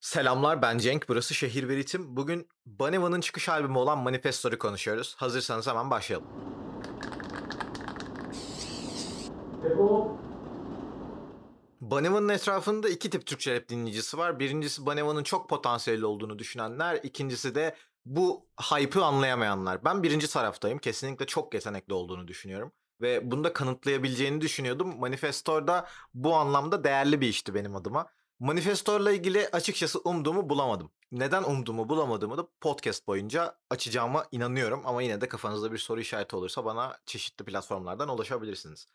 Selamlar ben Cenk, burası Şehir ve Ritim. Bugün Baneva'nın çıkış albümü olan Manifesto'yu konuşuyoruz. Hazırsanız hemen başlayalım. Baneva'nın etrafında iki tip Türkçe rap dinleyicisi var. Birincisi Baneva'nın çok potansiyelli olduğunu düşünenler. ikincisi de bu hype'ı anlayamayanlar. Ben birinci taraftayım. Kesinlikle çok yetenekli olduğunu düşünüyorum. Ve bunu da kanıtlayabileceğini düşünüyordum. Manifesto'da bu anlamda değerli bir işti benim adıma. Manifesto'yla ilgili açıkçası umduğumu bulamadım. Neden umduğumu bulamadığımı da podcast boyunca açacağıma inanıyorum. Ama yine de kafanızda bir soru işareti olursa bana çeşitli platformlardan ulaşabilirsiniz.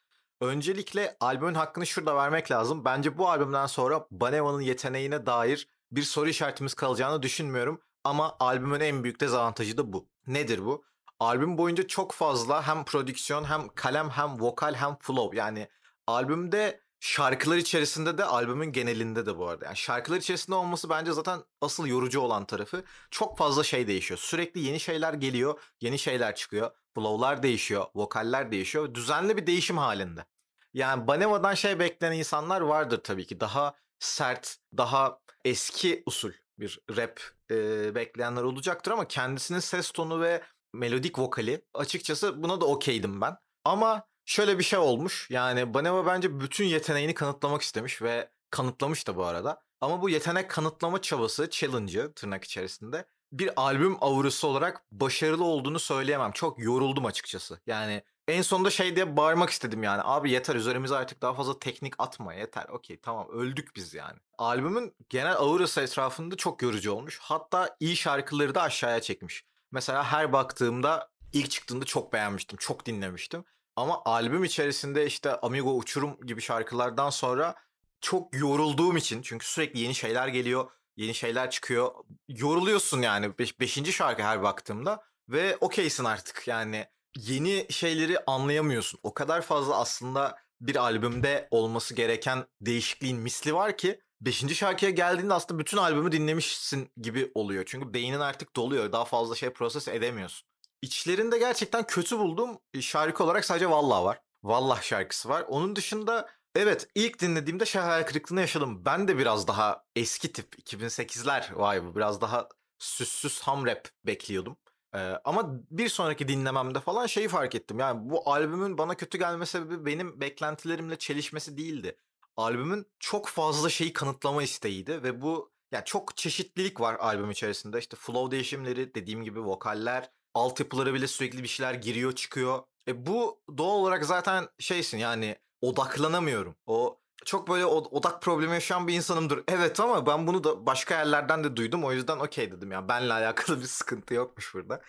Öncelikle albümün hakkını şurada vermek lazım. Bence bu albümden sonra Baneva'nın yeteneğine dair bir soru işaretimiz kalacağını düşünmüyorum. Ama albümün en büyük dezavantajı da bu. Nedir bu? Albüm boyunca çok fazla hem prodüksiyon hem kalem hem vokal hem flow. Yani albümde şarkılar içerisinde de albümün genelinde de bu arada. Yani şarkılar içerisinde olması bence zaten asıl yorucu olan tarafı. Çok fazla şey değişiyor. Sürekli yeni şeyler geliyor, yeni şeyler çıkıyor. Flow'lar değişiyor, vokaller değişiyor. Düzenli bir değişim halinde. Yani Baneva'dan şey bekleyen insanlar vardır tabii ki. Daha sert, daha eski usul bir rap e, bekleyenler olacaktır ama kendisinin ses tonu ve melodik vokali açıkçası buna da okeydim ben. Ama şöyle bir şey olmuş. Yani Baneva bence bütün yeteneğini kanıtlamak istemiş ve kanıtlamış da bu arada. Ama bu yetenek kanıtlama çabası, challenge'ı tırnak içerisinde bir albüm aurası olarak başarılı olduğunu söyleyemem. Çok yoruldum açıkçası. Yani en sonunda şey diye bağırmak istedim yani. Abi yeter üzerimize artık daha fazla teknik atma yeter. Okey tamam öldük biz yani. Albümün genel aurası etrafında çok yorucu olmuş. Hatta iyi şarkıları da aşağıya çekmiş. Mesela her baktığımda ilk çıktığında çok beğenmiştim. Çok dinlemiştim. Ama albüm içerisinde işte Amigo Uçurum gibi şarkılardan sonra çok yorulduğum için çünkü sürekli yeni şeyler geliyor, yeni şeyler çıkıyor. Yoruluyorsun yani 5. Beş, şarkı her baktığımda ve okeysin artık yani yeni şeyleri anlayamıyorsun. O kadar fazla aslında bir albümde olması gereken değişikliğin misli var ki 5. şarkıya geldiğinde aslında bütün albümü dinlemişsin gibi oluyor. Çünkü beynin artık doluyor. Daha fazla şey proses edemiyorsun. İçlerinde gerçekten kötü bulduğum şarkı olarak sadece Vallah var. Vallah şarkısı var. Onun dışında evet ilk dinlediğimde şey hayal kırıklığını yaşadım. Ben de biraz daha eski tip 2008'ler vay bu biraz daha süssüz ham rap bekliyordum. Ee, ama bir sonraki dinlememde falan şeyi fark ettim. Yani bu albümün bana kötü gelme sebebi benim beklentilerimle çelişmesi değildi. Albümün çok fazla şeyi kanıtlama isteğiydi ve bu yani çok çeşitlilik var albüm içerisinde. İşte flow değişimleri, dediğim gibi vokaller, altyapılara bile sürekli bir şeyler giriyor çıkıyor. E bu doğal olarak zaten şeysin yani odaklanamıyorum. O çok böyle odak problemi yaşayan bir insanımdır. Evet ama ben bunu da başka yerlerden de duydum. O yüzden okey dedim ya. Benle alakalı bir sıkıntı yokmuş burada.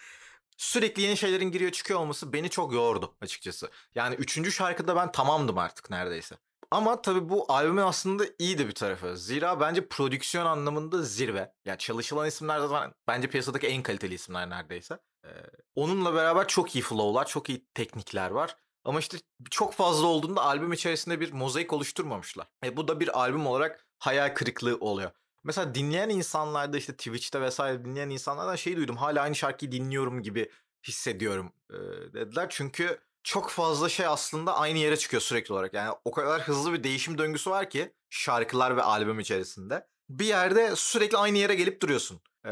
Sürekli yeni şeylerin giriyor çıkıyor olması beni çok yordu açıkçası. Yani üçüncü şarkıda ben tamamdım artık neredeyse. Ama tabii bu albümün aslında iyi de bir tarafı. Zira bence prodüksiyon anlamında zirve. Yani çalışılan isimler zaten bence piyasadaki en kaliteli isimler neredeyse. Ee, onunla beraber çok iyi flow'lar, çok iyi teknikler var. Ama işte çok fazla olduğunda albüm içerisinde bir mozaik oluşturmamışlar. E bu da bir albüm olarak hayal kırıklığı oluyor. Mesela dinleyen insanlarda işte Twitch'te vesaire dinleyen insanlardan şey duydum. Hala aynı şarkıyı dinliyorum gibi hissediyorum e, dediler. Çünkü çok fazla şey aslında aynı yere çıkıyor sürekli olarak. Yani o kadar hızlı bir değişim döngüsü var ki şarkılar ve albüm içerisinde. Bir yerde sürekli aynı yere gelip duruyorsun. Ee,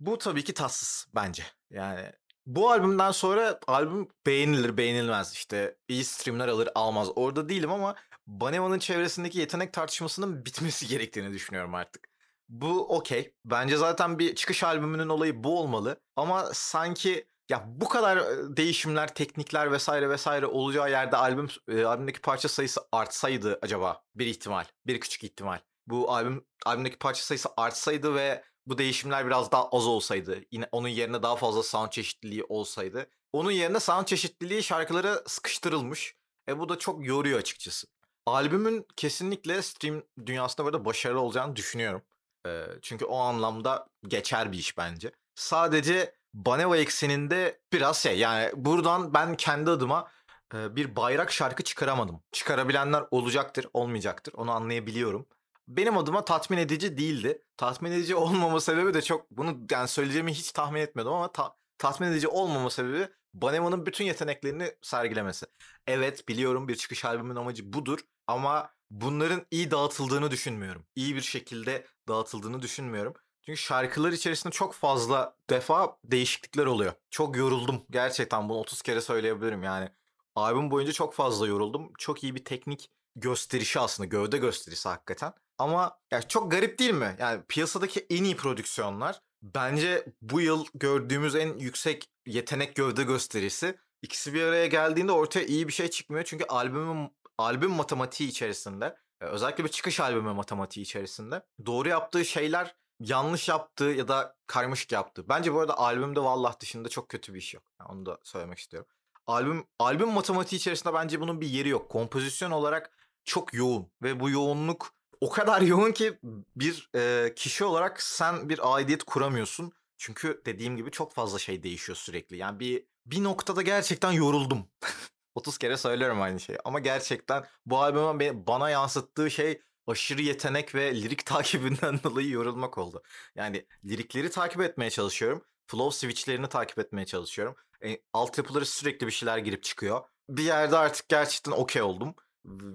bu tabii ki tatsız bence. Yani bu albümden sonra albüm beğenilir beğenilmez işte iyi streamler alır almaz orada değilim ama Baneva'nın çevresindeki yetenek tartışmasının bitmesi gerektiğini düşünüyorum artık. Bu okey. Bence zaten bir çıkış albümünün olayı bu olmalı. Ama sanki ya bu kadar değişimler, teknikler vesaire vesaire olacağı yerde albüm e, albümdeki parça sayısı artsaydı acaba bir ihtimal, bir küçük ihtimal. Bu albüm albümdeki parça sayısı artsaydı ve bu değişimler biraz daha az olsaydı, yine onun yerine daha fazla sound çeşitliliği olsaydı. Onun yerine sound çeşitliliği şarkılara sıkıştırılmış. E bu da çok yoruyor açıkçası. Albümün kesinlikle stream dünyasında burada başarılı olacağını düşünüyorum. E, çünkü o anlamda geçer bir iş bence. Sadece Baneva ekseninde biraz şey yani buradan ben kendi adıma bir bayrak şarkı çıkaramadım. Çıkarabilenler olacaktır, olmayacaktır. Onu anlayabiliyorum benim adıma tatmin edici değildi. Tatmin edici olmama sebebi de çok bunu yani söyleyeceğimi hiç tahmin etmiyordum ama ta, tatmin edici olmama sebebi Baneva'nın bütün yeteneklerini sergilemesi. Evet biliyorum bir çıkış albümün amacı budur ama bunların iyi dağıtıldığını düşünmüyorum. İyi bir şekilde dağıtıldığını düşünmüyorum. Çünkü şarkılar içerisinde çok fazla defa değişiklikler oluyor. Çok yoruldum. Gerçekten bunu 30 kere söyleyebilirim yani. Albüm boyunca çok fazla yoruldum. Çok iyi bir teknik gösterişi aslında. Gövde gösterisi hakikaten. Ama ya çok garip değil mi? Yani piyasadaki en iyi prodüksiyonlar bence bu yıl gördüğümüz en yüksek yetenek gövde gösterisi. İkisi bir araya geldiğinde ortaya iyi bir şey çıkmıyor. Çünkü albümün albüm matematiği içerisinde özellikle bir çıkış albümü matematiği içerisinde doğru yaptığı şeyler yanlış yaptığı ya da karmaşık yaptığı. Bence bu arada albümde Vallah dışında çok kötü bir iş yok. Yani onu da söylemek istiyorum. Albüm albüm matematiği içerisinde bence bunun bir yeri yok. Kompozisyon olarak çok yoğun ve bu yoğunluk o kadar yoğun ki bir e, kişi olarak sen bir aidiyet kuramıyorsun. Çünkü dediğim gibi çok fazla şey değişiyor sürekli. Yani bir bir noktada gerçekten yoruldum. 30 kere söylüyorum aynı şeyi ama gerçekten bu albümün bana yansıttığı şey aşırı yetenek ve lirik takibinden dolayı yorulmak oldu. Yani lirikleri takip etmeye çalışıyorum. Flow switchlerini takip etmeye çalışıyorum. E, altyapıları sürekli bir şeyler girip çıkıyor. Bir yerde artık gerçekten okey oldum.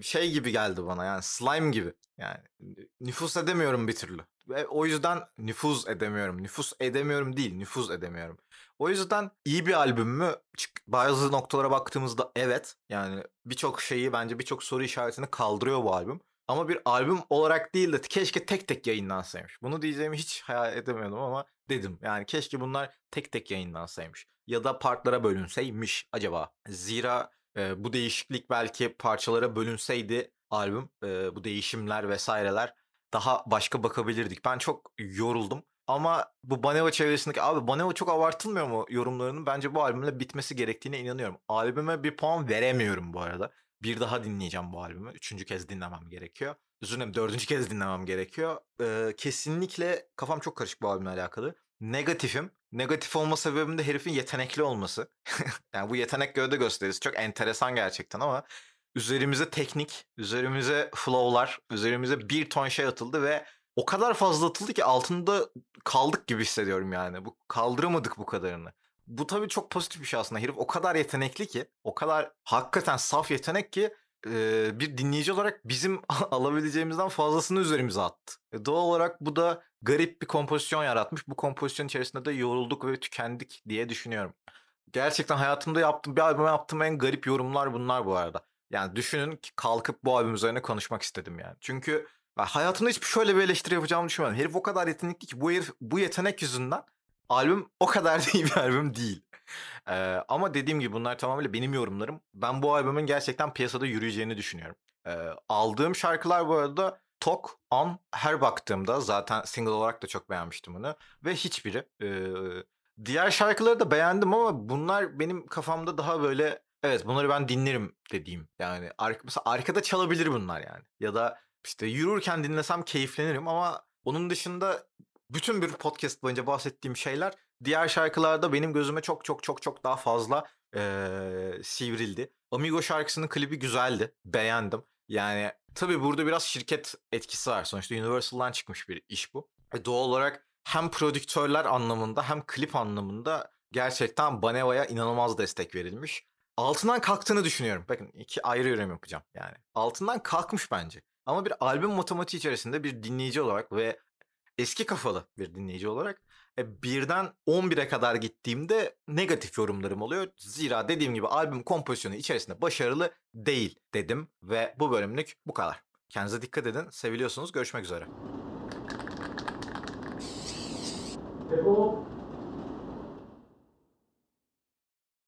Şey gibi geldi bana yani slime gibi. Yani nüfus edemiyorum bir türlü. Ve o yüzden nüfuz edemiyorum. Nüfus edemiyorum değil, nüfuz edemiyorum. O yüzden iyi bir albüm mü? Bazı noktalara baktığımızda evet. Yani birçok şeyi bence birçok soru işaretini kaldırıyor bu albüm. Ama bir albüm olarak değil de keşke tek tek yayınlansaymış. Bunu diyeceğimi hiç hayal edemiyordum ama dedim. Yani keşke bunlar tek tek yayınlansaymış. Ya da partlara bölünseymiş acaba. Zira e, bu değişiklik belki parçalara bölünseydi albüm, e, bu değişimler vesaireler daha başka bakabilirdik. Ben çok yoruldum. Ama bu Baneva çevresindeki abi Baneva çok abartılmıyor mu yorumlarının? Bence bu albümle bitmesi gerektiğine inanıyorum. Albüme bir puan veremiyorum bu arada bir daha dinleyeceğim bu albümü. Üçüncü kez dinlemem gerekiyor. Özür dördüncü kez dinlemem gerekiyor. Ee, kesinlikle kafam çok karışık bu albümle alakalı. Negatifim. Negatif olma sebebim de herifin yetenekli olması. yani bu yetenek gövde gösterisi çok enteresan gerçekten ama üzerimize teknik, üzerimize flow'lar, üzerimize bir ton şey atıldı ve o kadar fazla atıldı ki altında kaldık gibi hissediyorum yani. Bu kaldıramadık bu kadarını bu tabii çok pozitif bir şey aslında. Herif o kadar yetenekli ki, o kadar hakikaten saf yetenek ki e, bir dinleyici olarak bizim alabileceğimizden fazlasını üzerimize attı. E, doğal olarak bu da garip bir kompozisyon yaratmış. Bu kompozisyon içerisinde de yorulduk ve tükendik diye düşünüyorum. Gerçekten hayatımda yaptığım bir albüme yaptığım en garip yorumlar bunlar bu arada. Yani düşünün ki kalkıp bu albüm üzerine konuşmak istedim yani. Çünkü hayatımda hiçbir şöyle bir eleştiri yapacağımı düşünmedim. Herif o kadar yetenekli ki bu herif bu yetenek yüzünden albüm o kadar da iyi bir albüm değil. Ee, ama dediğim gibi bunlar tamamıyla benim yorumlarım. Ben bu albümün gerçekten piyasada yürüyeceğini düşünüyorum. Ee, aldığım şarkılar bu arada Tok, On, her baktığımda zaten single olarak da çok beğenmiştim bunu. Ve hiçbiri. Ee, diğer şarkıları da beğendim ama bunlar benim kafamda daha böyle evet bunları ben dinlerim dediğim. Yani ar- mesela arkada çalabilir bunlar yani. Ya da işte yürürken dinlesem keyiflenirim ama onun dışında bütün bir podcast boyunca bahsettiğim şeyler diğer şarkılarda benim gözüme çok çok çok çok daha fazla ee, sivrildi. Amigo şarkısının klibi güzeldi. Beğendim. Yani tabii burada biraz şirket etkisi var. Sonuçta Universal'dan çıkmış bir iş bu. E doğal olarak hem prodüktörler anlamında hem klip anlamında gerçekten Baneva'ya inanılmaz destek verilmiş. Altından kalktığını düşünüyorum. Bakın iki ayrı yorum yapacağım yani. Altından kalkmış bence. Ama bir albüm matematiği içerisinde bir dinleyici olarak ve eski kafalı bir dinleyici olarak e, birden 11'e kadar gittiğimde negatif yorumlarım oluyor. Zira dediğim gibi albüm kompozisyonu içerisinde başarılı değil dedim ve bu bölümlük bu kadar. Kendinize dikkat edin. Seviliyorsunuz. Görüşmek üzere. Defol.